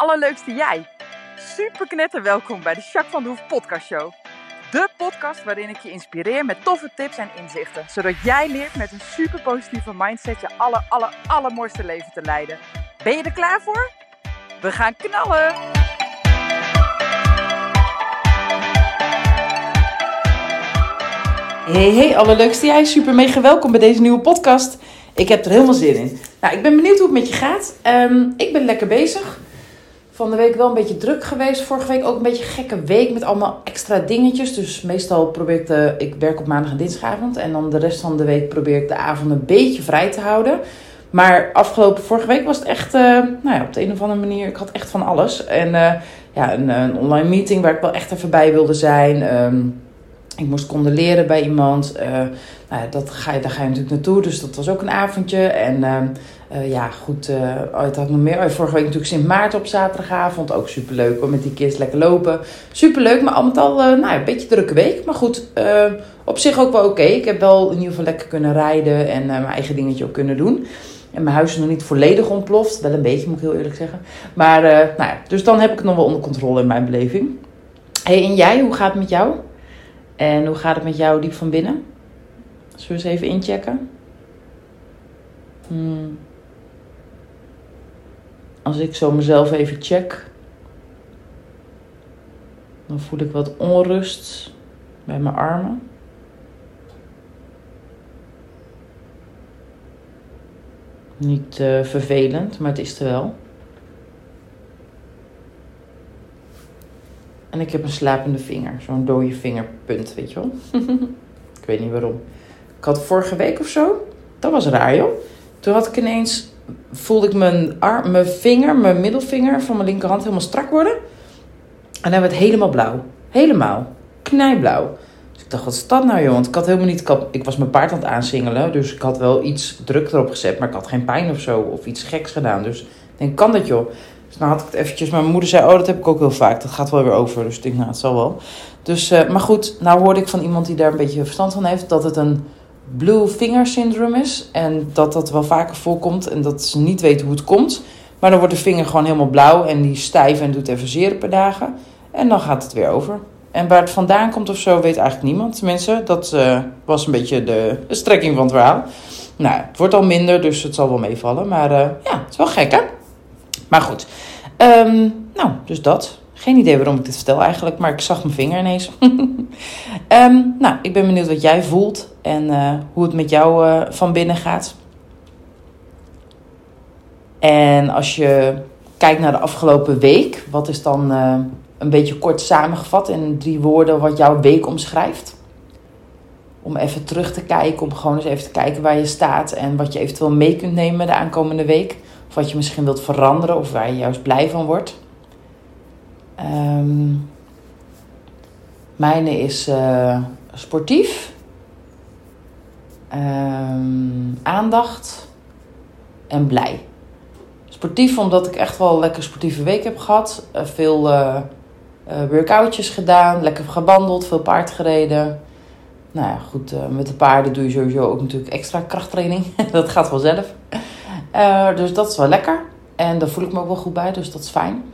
allerleukste jij. Super knetter welkom bij de Jacques van de Hoef podcast show. De podcast waarin ik je inspireer met toffe tips en inzichten. Zodat jij leert met een super positieve mindset je aller, aller, allermooiste leven te leiden. Ben je er klaar voor? We gaan knallen! Hey, hey, allerleukste jij. Super mega welkom bij deze nieuwe podcast. Ik heb er helemaal zin in. Nou, ik ben benieuwd hoe het met je gaat. Ehm, ik ben lekker bezig. Van de week wel een beetje druk geweest. Vorige week ook een beetje gekke week met allemaal extra dingetjes. Dus meestal probeer ik de... Ik werk op maandag en dinsdagavond. En dan de rest van de week probeer ik de avond een beetje vrij te houden. Maar afgelopen vorige week was het echt... eh, nou ja, op de een of andere manier... Ik had echt van alles. En eh, ja, een, een online meeting waar ik wel echt even bij wilde zijn. Ehm, ik moest condoleren bij iemand. Eh, nou ja, dat ga je, daar ga je natuurlijk naartoe. Dus dat was ook een avondje. En eh, ja, goed. eh oh, het had nog meer. Vorige week natuurlijk Sint Maarten op zaterdagavond. Ook superleuk om met die kids lekker lopen. Superleuk, maar al met al eh, nou, een beetje drukke week. Maar goed, eh, op zich ook wel oké. Ik heb wel in ieder geval lekker kunnen rijden. En eh, mijn eigen dingetje ook kunnen doen. En mijn huis is nog niet volledig ontploft. Wel een beetje, moet ik heel eerlijk zeggen. Maar, eh, nou ja, dus dan heb ik het nog wel onder controle in mijn beleving. hey, en jij, hoe gaat het met jou? En hoe gaat het met jou diep van binnen? Zullen we eens even inchecken? Hmm. Als ik zo mezelf even check, dan voel ik wat onrust bij mijn armen. Niet eh, vervelend, maar het is er wel. En ik heb een slapende vinger, zo'n dode vingerpunt, weet je wel. ik weet niet waarom. Ik had vorige week of zo, dat was raar joh. Toen had ik ineens, voelde ik mijn, arm, mijn vinger, mijn middelvinger van mijn linkerhand helemaal strak worden. En dan werd het helemaal blauw. Helemaal. Knijblauw. Dus ik dacht, wat is dat nou joh? Want ik had helemaal niet, ik, ik was mijn paard aan het aansingelen. Dus ik had wel iets druk erop gezet, maar ik had geen pijn of zo. Of iets geks gedaan. Dus ik denk, kan dat joh? Dus dan had ik het eventjes, mijn moeder zei, oh dat heb ik ook heel vaak. Dat gaat wel weer over. Dus ik denk, nou het zal wel. Dus, eh, maar goed, nou hoorde ik van iemand die daar een beetje verstand van heeft, dat het een blue finger syndrome is. En dat dat wel vaker voorkomt en dat ze niet weten hoe het komt. Maar dan wordt de vinger gewoon helemaal blauw en die stijf en doet even zeer per dagen. En dan gaat het weer over. En waar het vandaan komt of zo, weet eigenlijk niemand. Tenminste, dat eh, was een beetje de strekking van het verhaal. Nou, het wordt al minder, dus het zal wel meevallen. Maar eh, ja, het is wel gek, hè? Maar goed. Ehm, nou, dus dat. Geen idee waarom ik dit vertel eigenlijk, maar ik zag mijn vinger ineens. Ehm, nou, ik ben benieuwd wat jij voelt en eh, hoe het met jou eh, van binnen gaat. En als je kijkt naar de afgelopen week, wat is dan eh, een beetje kort samengevat in drie woorden wat jouw week omschrijft? Om even terug te kijken, om gewoon eens even te kijken waar je staat en wat je eventueel mee kunt nemen de aankomende week. Of wat je misschien wilt veranderen of waar je juist blij van wordt. Ehm mijne is eh, sportief, Ehm, aandacht en blij. Sportief omdat ik echt wel een lekker sportieve week heb gehad. Eh, veel eh, workoutjes gedaan, lekker gewandeld, veel paard gereden. Nou ja, goed, met de paarden doe je sowieso ook natuurlijk extra krachttraining. dat gaat vanzelf. Dus dat is wel lekker. En daar voel ik me ook wel goed bij, dus dat is fijn.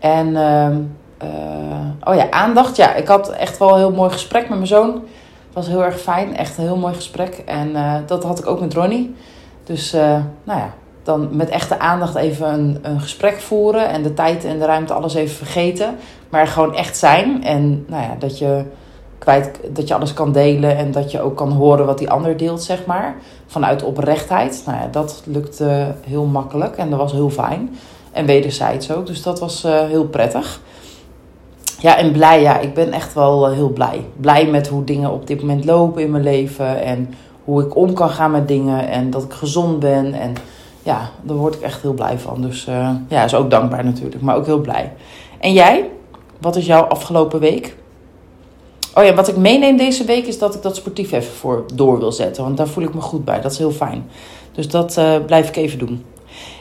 En ehm, eh, oh ja, aandacht. Ja, ik had echt wel een heel mooi gesprek met mijn zoon. Het was heel erg fijn, echt een heel mooi gesprek. En eh, dat had ik ook met Ronnie. Dus eh, nou ja, dan met echte aandacht even een, een gesprek voeren. En de tijd en de ruimte alles even vergeten. Maar gewoon echt zijn. En nou ja, dat je kwijt, dat je alles kan delen. En dat je ook kan horen wat die ander deelt, zeg maar. Vanuit oprechtheid. Nou ja, dat lukte heel makkelijk. En dat was heel fijn. En wederzijds ook. Dus dat was eh, heel prettig. Ja, en blij. Ja, ik ben echt wel eh, heel blij. Blij met hoe dingen op dit moment lopen in mijn leven. En hoe ik om kan gaan met dingen. En dat ik gezond ben. En ja, daar word ik echt heel blij van. Dus eh, ja, is ook dankbaar natuurlijk. Maar ook heel blij. En jij? Wat is jouw afgelopen week? Oh ja, wat ik meeneem deze week is dat ik dat sportief even voor door wil zetten. Want daar voel ik me goed bij. Dat is heel fijn. Dus dat blijf ik even doen.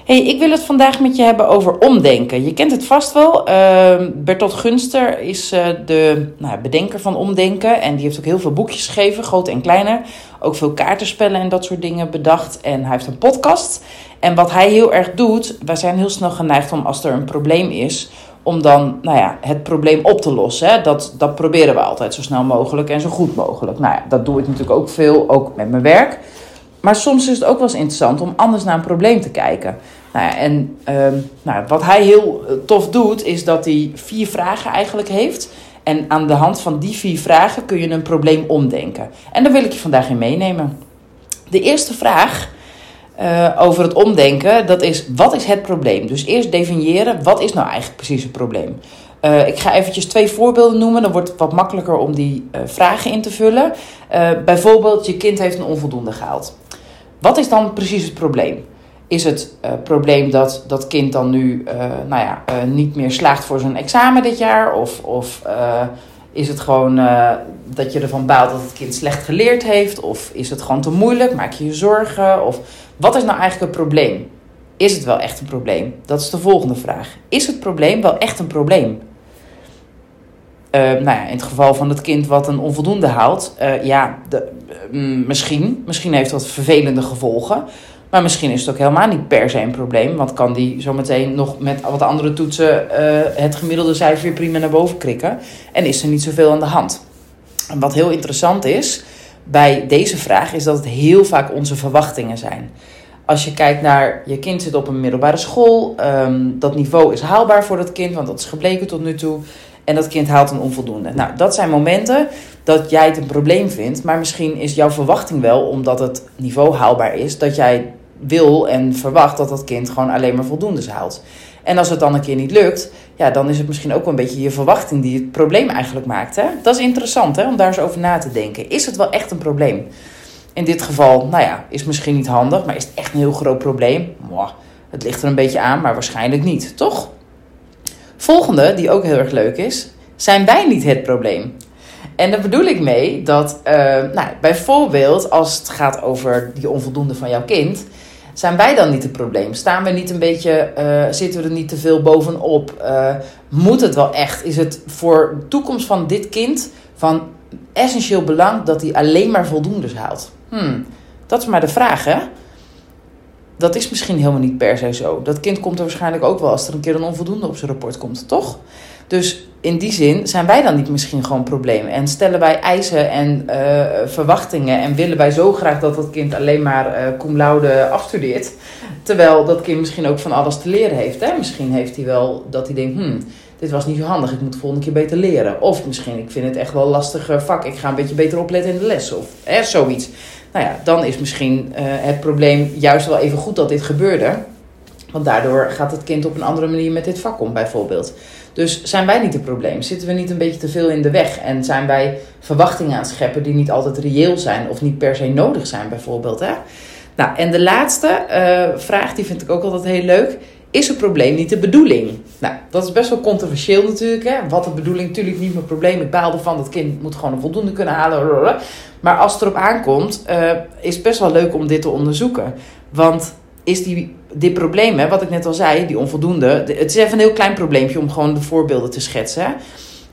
Hey, ik wil het vandaag met je hebben over omdenken. Je kent het vast wel. Uh, Bertolt Gunster is uh, de nou, bedenker van omdenken. En die heeft ook heel veel boekjes geschreven, grote en kleine. Ook veel kaartenspellen en dat soort dingen bedacht. En hij heeft een podcast. En wat hij heel erg doet, wij zijn heel snel geneigd om als er een probleem is, om dan nou ja, het probleem op te lossen. Dat, dat proberen we altijd zo snel mogelijk en zo goed mogelijk. Nou ja, dat doe ik natuurlijk ook veel, ook met mijn werk. Maar soms is het ook wel eens interessant om anders naar een probleem te kijken. Nou ja, en uh, nou, wat hij heel eh, tof doet, is dat hij vier vragen eigenlijk heeft. En aan de hand van die vier vragen kun je een probleem omdenken. En daar wil ik je vandaag in meenemen. De eerste vraag uh, over het omdenken, dat is wat is het probleem? Dus eerst definiëren, wat is nou eigenlijk precies het probleem? Uh, ik ga eventjes twee voorbeelden noemen, dan wordt het wat makkelijker om die vragen in te vullen. bijvoorbeeld, je kind heeft een onvoldoende gehaald. Wat is dan precies het probleem? Is het uh, probleem dat dat kind dan nu uh, nou ja, uh, niet meer slaagt voor zijn examen dit jaar? Of, of is het gewoon dat je ervan baalt dat het kind slecht geleerd heeft? Of is het gewoon te moeilijk? Maak je je zorgen? Of wat is nou eigenlijk het probleem? Is het wel echt een probleem? Dat is de volgende vraag. Is het probleem wel echt een probleem? nou ja, in het geval van het kind wat een onvoldoende haalt, ja, de, misschien. Misschien heeft dat vervelende gevolgen. Maar misschien is het ook helemaal niet per se een probleem. Want kan die zometeen nog met wat andere toetsen uh, het gemiddelde cijfer weer prima naar boven krikken. En is er niet zoveel aan de hand. En wat heel interessant is bij deze vraag, is dat het heel vaak onze verwachtingen zijn. Als je kijkt naar je kind zit op een middelbare school, um, dat niveau is haalbaar voor dat kind, want dat is gebleken tot nu toe. En dat kind haalt een onvoldoende. Nou, dat zijn momenten dat jij het een probleem vindt. Maar misschien is jouw verwachting wel, omdat het niveau haalbaar is, dat jij wil en verwacht dat dat kind gewoon alleen maar voldoende haalt. En als het dan een keer niet lukt, ja, dan is het misschien ook wel een beetje je verwachting die het probleem eigenlijk maakt. Hè? Dat is interessant hè, om daar eens over na te denken. Is het wel echt een probleem? In dit geval, nou ja, is misschien niet handig, maar is het echt een heel groot probleem? Mwah, het ligt er een beetje aan, maar waarschijnlijk niet, toch? Volgende, die ook heel erg leuk is, zijn wij niet het probleem? En daar bedoel ik mee dat, uh, nou, bijvoorbeeld als het gaat over die onvoldoende van jouw kind, zijn wij dan niet het probleem? Staan we niet een beetje, uh, zitten we er niet te veel bovenop? Uh, moet het wel echt? Is het voor de toekomst van dit kind van essentieel belang dat hij alleen maar voldoendes haalt? Hmm, dat is maar de vraag, hè? Dat is misschien helemaal niet per se zo. Dat kind komt er waarschijnlijk ook wel als er een keer een onvoldoende op zijn rapport komt, toch? Dus in die zin zijn wij dan niet misschien gewoon problemen. En stellen wij eisen en uh, verwachtingen. En willen wij zo graag dat dat kind alleen maar uh, cum laude afstudeert. Terwijl dat kind misschien ook van alles te leren heeft. Hè? Misschien heeft hij wel dat hij denkt: hmm, dit was niet zo handig. Ik moet de volgende keer beter leren. Of misschien, ik vind het echt wel lastig vak. Ik ga een beetje beter opletten in de les. Of hè, zoiets. Nou ja, dan is misschien het probleem juist wel even goed dat dit gebeurde. Want daardoor gaat het kind op een andere manier met dit vak om, bijvoorbeeld. Dus zijn wij niet het probleem? Zitten we niet een beetje te veel in de weg? En zijn wij verwachtingen aan het scheppen die niet altijd reëel zijn of niet per se nodig zijn, bijvoorbeeld? Hè? Nou, en de laatste uh, vraag, die vind ik ook altijd heel leuk. Is het probleem niet de bedoeling? Nou, dat is best wel controversieel natuurlijk. Hè? Wat de bedoeling, natuurlijk niet mijn probleem. Ik baal ervan, dat kind moet gewoon een voldoende kunnen halen. Maar als het erop aankomt, uh, is het best wel leuk om dit te onderzoeken. Want is die, dit probleem, hè, wat ik net al zei, die onvoldoende. Het is even een heel klein probleempje om gewoon de voorbeelden te schetsen.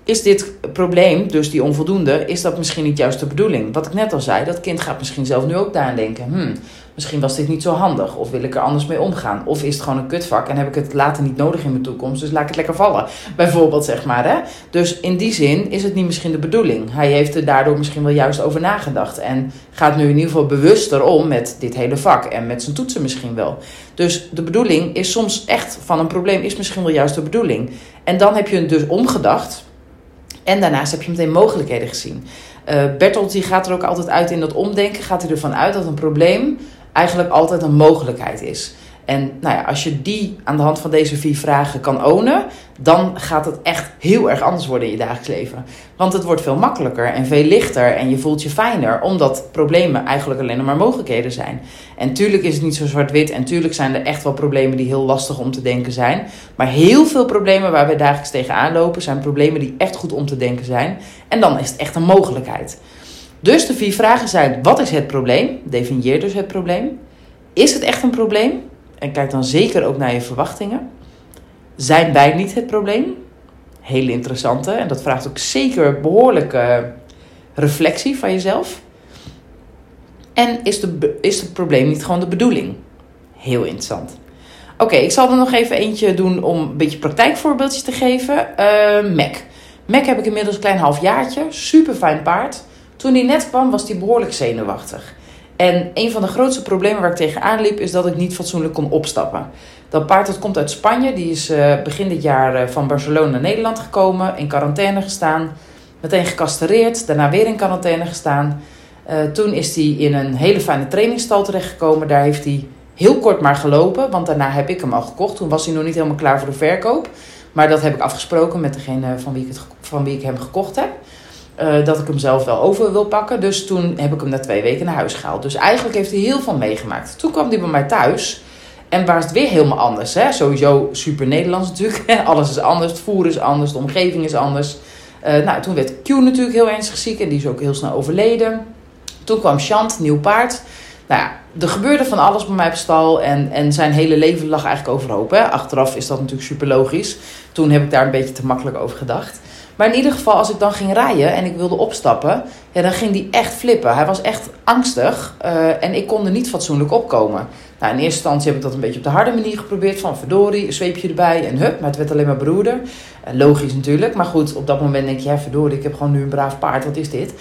Is dit probleem, dus die onvoldoende, is dat misschien niet juist de bedoeling? Wat ik net al zei, dat kind gaat misschien zelf nu ook daaraan denken. Hmm, misschien was dit niet zo handig. Of wil ik er anders mee omgaan. Of is het gewoon een kutvak en heb ik het later niet nodig in mijn toekomst. Dus laat ik het lekker vallen. Bijvoorbeeld, zeg maar. Hè? Dus in die zin is het niet misschien de bedoeling. Hij heeft er daardoor misschien wel juist over nagedacht. En gaat nu in ieder geval bewuster om met dit hele vak. En met zijn toetsen misschien wel. Dus de bedoeling is soms echt van een probleem is misschien wel juist de bedoeling. En dan heb je het dus omgedacht. En daarnaast heb je meteen mogelijkheden gezien. Uh, Bertolt die gaat er ook altijd uit in dat omdenken. Gaat hij ervan uit dat een probleem eigenlijk altijd een mogelijkheid is. En nou ja, als je die aan de hand van deze vier vragen kan ownen, dan gaat het echt heel erg anders worden in je dagelijks leven. Want het wordt veel makkelijker en veel lichter en je voelt je fijner, omdat problemen eigenlijk alleen maar mogelijkheden zijn. En tuurlijk is het niet zo zwart-wit en tuurlijk zijn er echt wel problemen die heel lastig om te denken zijn. Maar heel veel problemen waar we dagelijks tegenaan lopen, zijn problemen die echt goed om te denken zijn. En dan is het echt een mogelijkheid. Dus de vier vragen zijn: wat is het probleem? Definieer dus het probleem. Is het echt een probleem? En kijk dan zeker ook naar je verwachtingen. Zijn wij niet het probleem? Heel interessante. En dat vraagt ook zeker behoorlijke reflectie van jezelf. En is, de, is het probleem niet gewoon de bedoeling? Heel interessant. Oké, ik zal er nog even eentje doen om een beetje praktijkvoorbeeldjes te geven. Uh, Mac. Mac heb ik inmiddels een klein halfjaartje. Super fijn paard. Toen hij net kwam was hij behoorlijk zenuwachtig. En een van de grootste problemen waar ik tegenaan liep is dat ik niet fatsoenlijk kon opstappen. Dat paard dat komt uit Spanje. Die is uh, begin dit jaar uh, van Barcelona naar Nederland gekomen. In quarantaine gestaan. Meteen gecastreerd. Daarna weer in quarantaine gestaan. Uh, toen is hij in een hele fijne trainingstal terechtgekomen. Daar heeft hij heel kort maar gelopen. Want daarna heb ik hem al gekocht. Toen was hij nog niet helemaal klaar voor de verkoop. Maar dat heb ik afgesproken met degene van wie ik, het, van wie ik hem gekocht heb. Uh, dat ik hem zelf wel over wil pakken. Dus toen heb ik hem na twee weken naar huis gehaald. Dus eigenlijk heeft hij heel veel meegemaakt. Toen kwam hij bij mij thuis. En waar is het weer helemaal anders. Hè? Sowieso super Nederlands natuurlijk. Alles is anders. Het voer is anders. De omgeving is anders. Uh, nou, toen werd Q natuurlijk heel ernstig ziek. En die is ook heel snel overleden. Toen kwam Chant, nieuw paard. Nou ja, er gebeurde van alles bij mij op stal. En, en zijn hele leven lag eigenlijk overhoop. Hè? Achteraf is dat natuurlijk super logisch. Toen heb ik daar een beetje te makkelijk over gedacht. Maar in ieder geval, als ik dan ging rijden en ik wilde opstappen, ja, dan ging hij echt flippen. Hij was echt angstig uh, en ik kon er niet fatsoenlijk opkomen. Nou, in eerste instantie heb ik dat een beetje op de harde manier geprobeerd. Van verdorie, een zweepje erbij en hup. Maar het werd alleen maar broeder. Uh, logisch natuurlijk. Maar goed, op dat moment denk je, ja verdorie, ik heb gewoon nu een braaf paard. Wat is dit?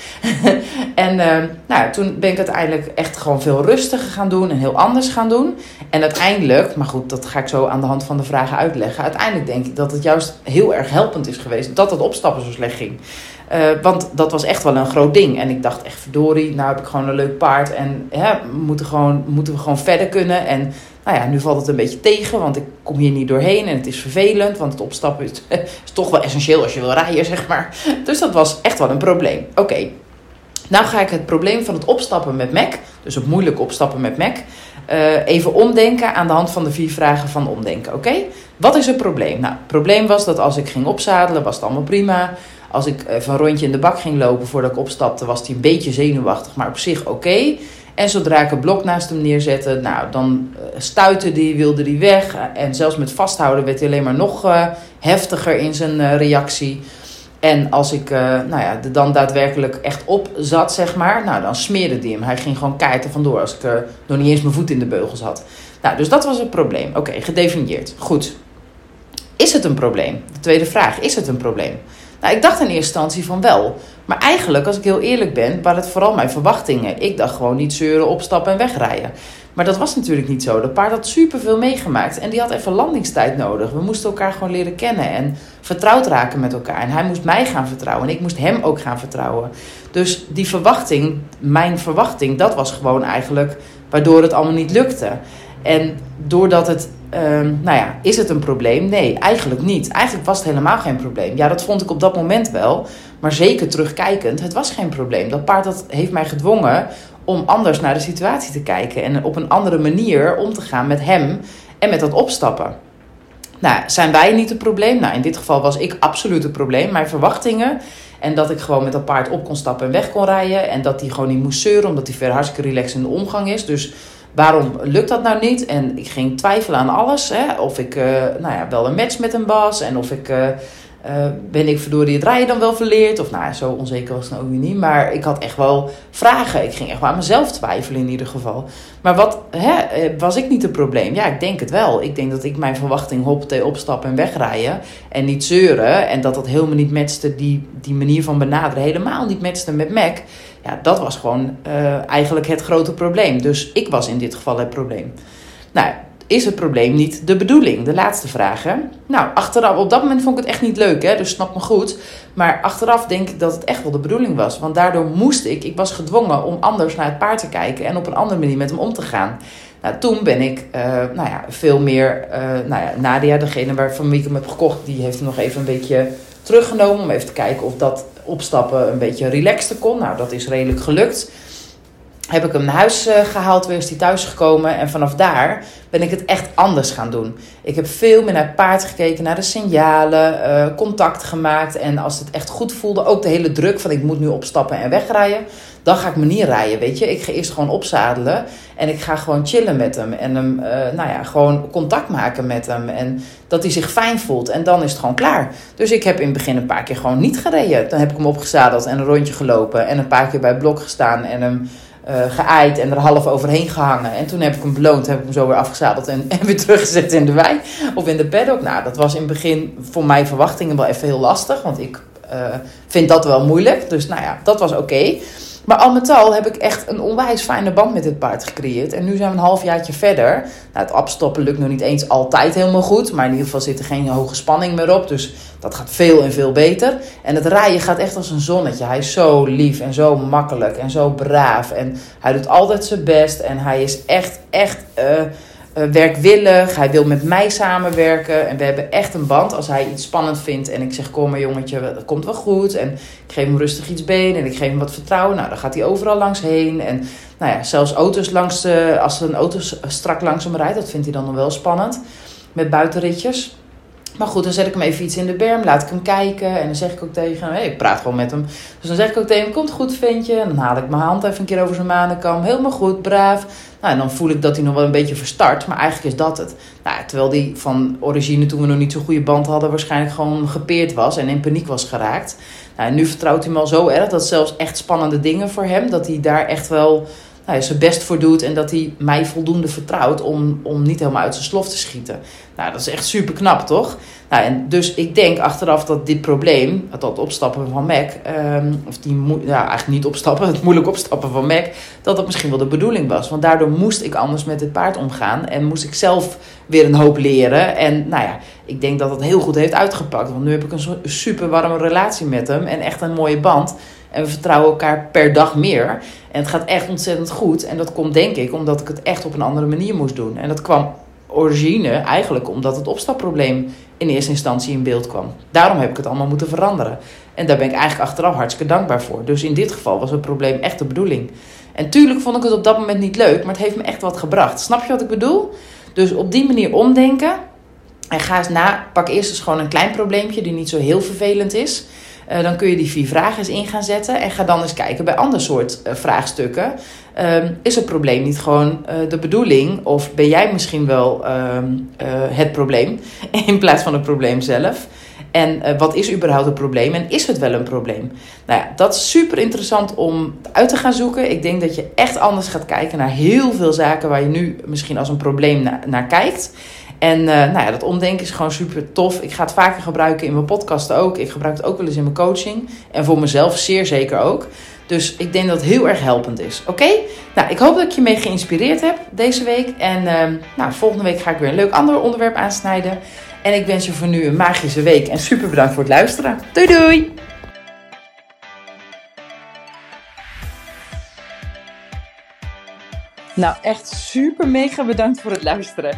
en uh, nou, toen ben ik uiteindelijk echt gewoon veel rustiger gaan doen. En heel anders gaan doen. En uiteindelijk, maar goed, dat ga ik zo aan de hand van de vragen uitleggen. Uiteindelijk denk ik dat het juist heel erg helpend is geweest. Dat het opstappen zo slecht ging. Uh, want dat was echt wel een groot ding. En ik dacht echt, verdorie, nou heb ik gewoon een leuk paard. En hè, moeten, gewoon, moeten we gewoon verder kunnen. En nou ja, nu valt het een beetje tegen, want ik kom hier niet doorheen. En het is vervelend, want het opstappen is, is toch wel essentieel als je wil rijden, zeg maar. Dus dat was echt wel een probleem. Oké, nou ga ik het probleem van het opstappen met Mac, dus het moeilijk opstappen met Mac... Uh, even omdenken aan de hand van de vier vragen van omdenken. Oké, wat is het probleem? Nou, het probleem was dat als ik ging opzadelen, was het allemaal prima. Als ik even een rondje in de bak ging lopen voordat ik opstapte, was hij een beetje zenuwachtig, maar op zich oké. En zodra ik een blok naast hem neerzette, nou, dan stuitte die, wilde die weg. En zelfs met vasthouden werd hij alleen maar nog uh, heftiger in zijn reactie. En als ik nou ja, er dan daadwerkelijk echt op zat, zeg maar, nou, dan smeerde die hem. Hij ging gewoon keiten vandoor als ik nog niet eens mijn voet in de beugels had. Nou, dus dat was het probleem. Oké, gedefinieerd. Goed. Is het een probleem? De tweede vraag, is het een probleem? Nou, ik dacht in eerste instantie van wel. Maar eigenlijk, als ik heel eerlijk ben, waren het vooral mijn verwachtingen. Ik dacht gewoon niet zeuren, opstappen en wegrijden. Maar dat was natuurlijk niet zo. Dat paard had superveel meegemaakt. En die had even landingstijd nodig. We moesten elkaar gewoon leren kennen en vertrouwd raken met elkaar. En hij moest mij gaan vertrouwen. En ik moest hem ook gaan vertrouwen. Dus die verwachting, mijn verwachting, dat was gewoon eigenlijk waardoor het allemaal niet lukte. En doordat het, um, nou ja, is het een probleem? Nee, eigenlijk niet. Eigenlijk was het helemaal geen probleem. Ja, dat vond ik op dat moment wel. Maar zeker terugkijkend, het was geen probleem. Dat paard dat heeft mij gedwongen om anders naar de situatie te kijken. En op een andere manier om te gaan met hem en met dat opstappen. Nou, zijn wij niet het probleem? Nou, in dit geval was ik absoluut het probleem. Mijn verwachtingen en dat ik gewoon met dat paard op kon stappen en weg kon rijden. En dat hij gewoon niet moest zeuren, omdat hij verder hartstikke relaxed in de omgang is. Dus waarom lukt dat nou niet? En ik ging twijfelen aan alles. Hè? Of ik uh, nou ja, wel een match met hem was. En of ik, uh, ben ik verdorie het rijden dan wel verleerd? Of nou, zo onzeker was het nou ook niet. Maar ik had echt wel vragen. Ik ging echt wel aan mezelf twijfelen in ieder geval. Maar wat, hè, was ik niet het probleem? Ja, ik denk het wel. Ik denk dat ik mijn verwachting hoppatee opstappen en wegrijden. En niet zeuren. En dat dat helemaal niet matchte, die, die manier van benaderen. Helemaal niet matchte met Mac. Ja, dat was gewoon uh, eigenlijk het grote probleem. Dus ik was in dit geval het probleem. Nou, is het probleem niet de bedoeling? De laatste vraag. Hè? Nou, achteraf, op dat moment vond ik het echt niet leuk, hè? dus snap me goed. Maar achteraf denk ik dat het echt wel de bedoeling was. Want daardoor moest ik, ik was gedwongen om anders naar het paard te kijken en op een andere manier met hem om te gaan. Nou, toen ben ik uh, nou ja, veel meer, uh, nou ja, Nadia, degene waarvan wie ik hem heb gekocht, die heeft hem nog even een beetje teruggenomen om even te kijken of dat opstappen een beetje relaxter kon. Nou, dat is redelijk gelukt. Heb ik hem naar huis eh, gehaald, weer is hij thuis gekomen. En vanaf daar ben ik het echt anders gaan doen. Ik heb veel meer naar het paard gekeken, naar de signalen, uh, contact gemaakt. En als het echt goed voelde, ook de hele druk van ik moet nu opstappen en wegrijden. Dan ga ik me niet rijden, weet je. Ik ga eerst gewoon opzadelen en ik ga gewoon chillen met hem. En hem, uh, nou ja, gewoon contact maken met hem. En dat hij zich fijn voelt. En dan is het gewoon klaar. Dus ik heb in het begin een paar keer gewoon niet gereden. Dan heb ik hem opgezadeld en een rondje gelopen. En een paar keer bij het blok gestaan en hem uh, en er half overheen gehangen. En toen heb ik hem beloond, heb ik hem zo weer afgezadeld en, en weer teruggezet in de wei of in de paddock. Nou, dat was in het begin voor mijn verwachtingen wel even heel lastig, want ik uh, vind dat wel moeilijk. Dus nou ja, dat was oké. Maar al met al heb ik echt een onwijs fijne band met dit paard gecreëerd. En nu zijn we een halfjaartje verder. Nou, het afstoppen lukt nog niet eens altijd helemaal goed. Maar in ieder geval zit er geen hoge spanning meer op. Dus dat gaat veel en veel beter. En het rijden gaat echt als een zonnetje. Hij is zo lief en zo makkelijk en zo braaf. En hij doet altijd zijn best. En hij is echt, echt... Uh, werkwillig. Hij wil met mij samenwerken. En we hebben echt een band. Als hij iets spannend vindt en ik zeg: Kom maar, jongetje, dat komt wel goed. En ik geef hem rustig iets been en ik geef hem wat vertrouwen. Nou, dan gaat hij overal langs heen. En nou ja, zelfs auto's langs als een auto strak langs hem rijdt, dat vindt hij dan nog wel spannend. Met buitenritjes. Maar goed, dan zet ik hem even iets in de berm, laat ik hem kijken. En dan zeg ik ook tegen hem, hey, ik praat gewoon met hem. Dus dan zeg ik ook tegen hem, komt goed ventje. En dan haal ik mijn hand even een keer over zijn manenkam. Helemaal goed, braaf. Nou, en dan voel ik dat hij nog wel een beetje verstart. Maar eigenlijk is dat het. Nou, terwijl die van origine, toen we nog niet zo'n goede band hadden, waarschijnlijk gewoon gepeerd was en in paniek was geraakt. Nou, en nu vertrouwt hij me al zo erg dat zelfs echt spannende dingen voor hem, dat hij daar echt wel nou, zijn best voor doet en dat hij mij voldoende vertrouwt om, om niet helemaal uit zijn slof te schieten. Nou, dat is echt super knap, toch? Nou, en dus ik denk achteraf dat dit probleem, dat opstappen van Mac, um, of die ja, eigenlijk niet opstappen, het moeilijk opstappen van Mac, dat dat misschien wel de bedoeling was. Want daardoor moest ik anders met het paard omgaan en moest ik zelf weer een hoop leren. En nou ja, ik denk dat het heel goed heeft uitgepakt. Want nu heb ik een super warme relatie met hem en echt een mooie band. En we vertrouwen elkaar per dag meer. En het gaat echt ontzettend goed. En dat komt denk ik omdat ik het echt op een andere manier moest doen. En dat kwam origine eigenlijk omdat het opstapprobleem in eerste instantie in beeld kwam. Daarom heb ik het allemaal moeten veranderen. En daar ben ik eigenlijk achteraf hartstikke dankbaar voor. Dus in dit geval was het probleem echt de bedoeling. En tuurlijk vond ik het op dat moment niet leuk, maar het heeft me echt wat gebracht. Snap je wat ik bedoel? Dus op die manier omdenken. En ga eens na. Pak eerst eens gewoon een klein probleempje die niet zo heel vervelend is. Uh, dan kun je die vier vragen eens in gaan zetten. En ga dan eens kijken bij ander soort uh, vraagstukken. Uh, is het probleem niet gewoon uh, de bedoeling? Of ben jij misschien wel ehm, het probleem in plaats van het probleem zelf? En wat is überhaupt het probleem? En is het wel een probleem? Nou ja, dat is super interessant om uit te gaan zoeken. Ik denk dat je echt anders gaat kijken naar heel veel zaken waar je nu misschien als een probleem na naar kijkt. En uh, nou ja, dat omdenken is gewoon super tof. Ik ga het vaker gebruiken in mijn podcast ook. Ik gebruik het ook wel eens in mijn coaching. En voor mezelf zeer zeker ook. Dus ik denk dat het heel erg helpend is. Oké? Nou, ik hoop dat ik je mee geïnspireerd heb deze week. En uh, nou, volgende week ga ik weer een leuk ander onderwerp aansnijden. En ik wens je voor nu een magische week. En super bedankt voor het luisteren. Doei doei! Nou, echt super mega bedankt voor het luisteren.